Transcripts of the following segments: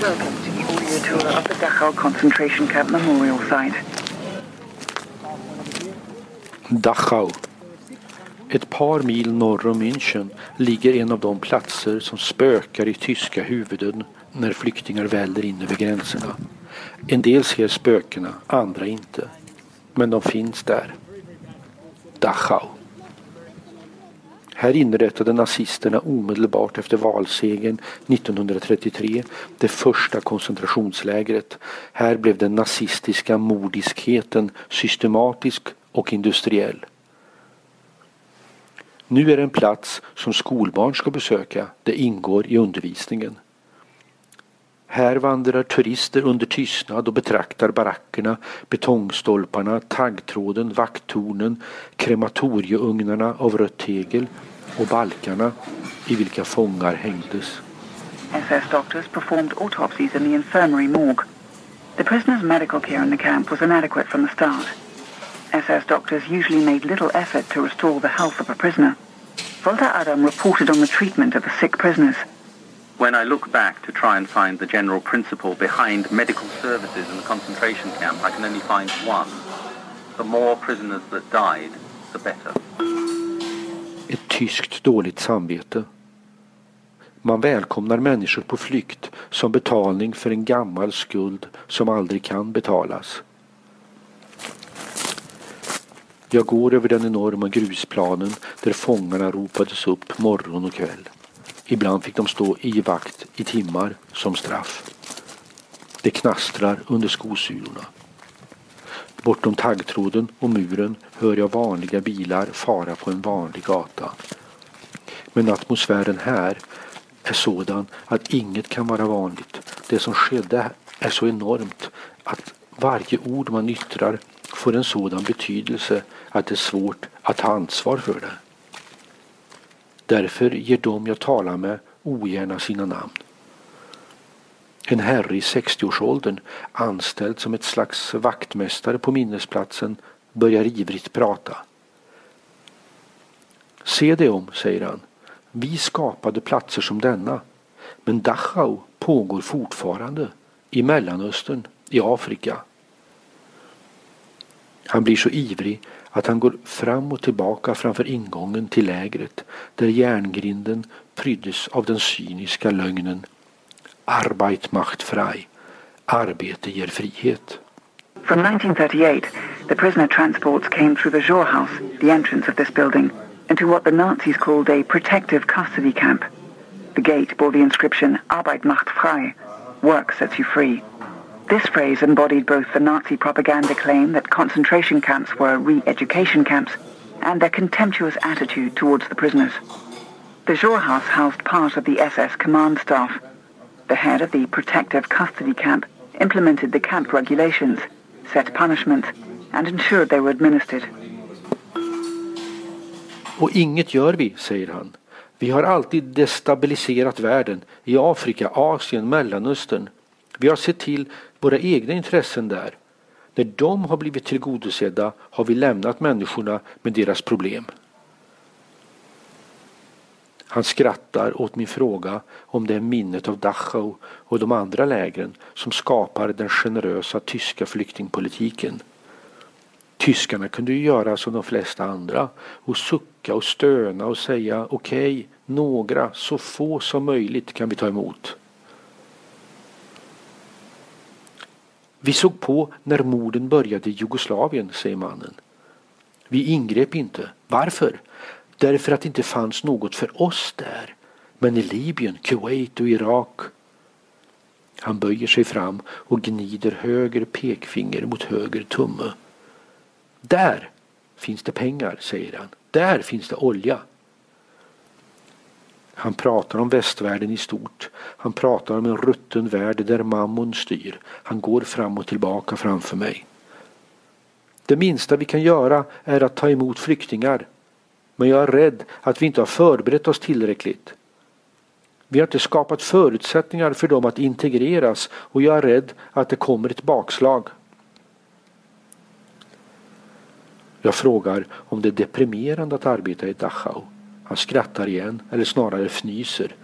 Welcome to the audio tour of the Dachau concentration camp memorial site. Dachau. Ett par mil norr om München ligger en av de platser som spökar i tyska huvuden när flyktingar väller in över gränserna. En del ser spökena, andra inte. Men de finns där. Dachau. Här inrättade nazisterna omedelbart efter valsegern 1933 det första koncentrationslägret. Här blev den nazistiska mordiskheten systematisk och industriell. Nu är det en plats som skolbarn ska besöka. Det ingår i undervisningen. Här vandrar turister under tystnad och betraktar barackerna, betongstolparna, taggtråden, vakttornen, krematorieugnarna av rött tegel och balkarna i vilka fångar hängdes. SS doctors performed autopsies in the infirmary morgue. The prisoners' medical care in the camp was inadequate from the start. SS doctors usually made little effort to restore the health of a prisoner. Volta Adam reported on the treatment of the sick prisoners. When I look back to try and find the general principle behind medical services in the concentration camp, I can only find one. The more prisoners that died, the better. Ett tyskt dåligt samvete. Man välkomnar människor på flykt som betalning för en gammal skuld som aldrig kan betalas. Jag går över den enorma grusplanen där fångarna ropades upp morgon och kväll. Ibland fick de stå i vakt i timmar som straff. Det knastrar under skosulorna. Bortom taggtråden och muren hör jag vanliga bilar fara på en vanlig gata. Men atmosfären här är sådan att inget kan vara vanligt. Det som skedde är så enormt att varje ord man yttrar får en sådan betydelse att det är svårt att ta ansvar för det. Därför ger de jag talar med ogärna sina namn. En herre i 60-årsåldern, anställd som ett slags vaktmästare på minnesplatsen, börjar ivrigt prata. Se dig om, säger han. Vi skapade platser som denna. Men Dachau pågår fortfarande. I Mellanöstern, i Afrika. Han blir så ivrig att han går fram och tillbaka framför ingången till lägret där järngrinden pryddes av den cyniska lögnen Arbeit macht frei. Arbete ger frihet. From 1938, the prisoner transports came through the Jorhaus, the entrance of this building, into what the Nazis called a protective custody camp. The gate bore the inscription Arbeit macht frei, work sets you free. This phrase embodied both the Nazi propaganda claim that concentration camps were re-education camps and their contemptuous attitude towards the prisoners. The Jorhaus housed part of the SS command staff. The head of the protective custody camp implemented the camp regulations, set punishments, and ensured they were administered. Och inget gör vi, säger han. Vi har alltid destabiliserat världen i Afrika, Asien, Mellanöstern. Vi har sett till våra egna intressen där. När de har blivit tillgodosedda har vi lämnat människorna med deras problem. Han skrattar åt min fråga om det är minnet av Dachau och de andra lägren som skapar den generösa tyska flyktingpolitiken. Tyskarna kunde ju göra som de flesta andra och sucka och stöna och säga okej, okay, några, så få som möjligt kan vi ta emot. Vi såg på när morden började i Jugoslavien, säger mannen. Vi ingrep inte. Varför? Därför att det inte fanns något för oss där. Men i Libyen, Kuwait och Irak. Han böjer sig fram och gnider höger pekfinger mot höger tumme. Där finns det pengar, säger han. Där finns det olja. Han pratar om västvärlden i stort. Han pratar om en rutten värld där mammon styr. Han går fram och tillbaka framför mig. Det minsta vi kan göra är att ta emot flyktingar. Men jag är rädd att vi inte har förberett oss tillräckligt. Vi har inte skapat förutsättningar för dem att integreras och jag är rädd att det kommer ett bakslag. Jag frågar om det är deprimerande att arbeta i Dachau. Han skrattar igen, eller snarare fnyser.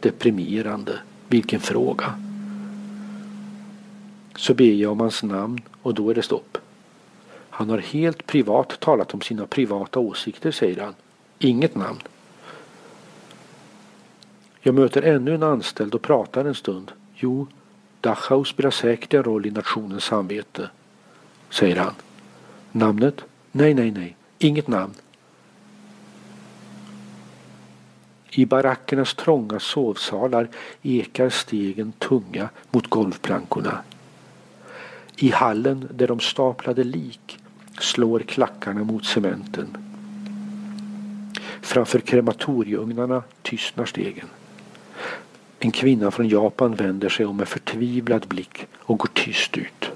Deprimerande. Vilken fråga. Så ber jag om hans namn och då är det stopp. Han har helt privat talat om sina privata åsikter, säger han. Inget namn. Jag möter ännu en anställd och pratar en stund. Jo, Dachau spelar säkert en roll i nationens samvete, säger han. Namnet? Nej, nej, nej. Inget namn. I barackernas trånga sovsalar ekar stegen tunga mot golvplankorna. I hallen där de staplade lik slår klackarna mot cementen. Framför krematorieugnarna tystnar stegen. En kvinna från Japan vänder sig om med förtvivlad blick och går tyst ut.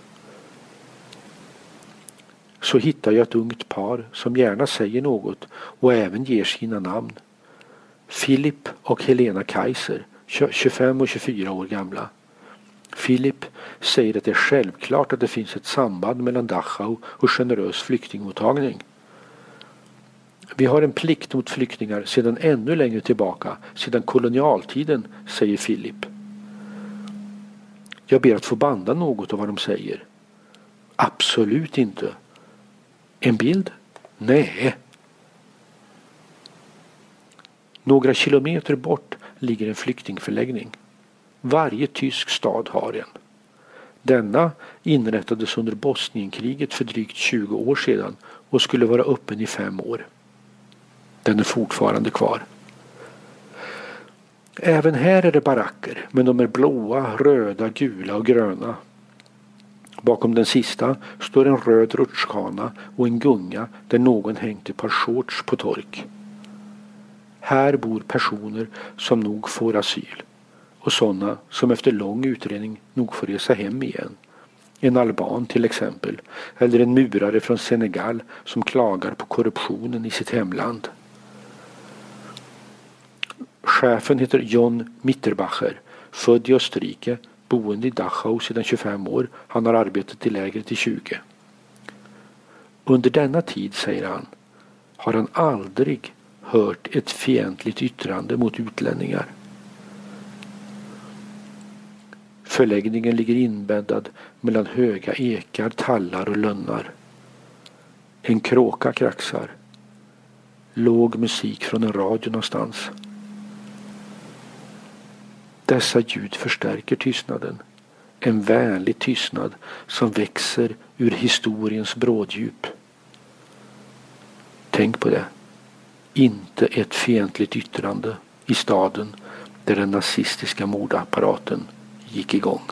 Så hittar jag ett ungt par som gärna säger något och även ger sina namn. Filip och Helena Kaiser, 25 och 24 år gamla. Filip säger att det är självklart att det finns ett samband mellan Dachau och generös flyktingmottagning. Vi har en plikt mot flyktingar sedan ännu längre tillbaka, sedan kolonialtiden, säger Filip. Jag ber att få banda något av vad de säger. Absolut inte. En bild? Nej. Några kilometer bort ligger en flyktingförläggning. Varje tysk stad har en. Denna inrättades under Bosnienkriget för drygt 20 år sedan och skulle vara öppen i fem år. Den är fortfarande kvar. Även här är det baracker, men de är blåa, röda, gula och gröna. Bakom den sista står en röd rutschkana och en gunga där någon hängt ett par shorts på tork. Här bor personer som nog får asyl och sådana som efter lång utredning nog får resa hem igen. En alban till exempel, eller en murare från Senegal som klagar på korruptionen i sitt hemland. Chefen heter John Mitterbacher, född i Österrike, boende i Dachau sedan 25 år. Han har arbetat i lägret i 20. Under denna tid, säger han, har han aldrig hört ett fientligt yttrande mot utlänningar. Förläggningen ligger inbäddad mellan höga ekar, tallar och lönnar. En kråka kraxar. Låg musik från en radio någonstans. Dessa ljud förstärker tystnaden. En vänlig tystnad som växer ur historiens bråddjup. Tänk på det. Inte ett fientligt yttrande i staden där den nazistiska mordapparaten gick igång.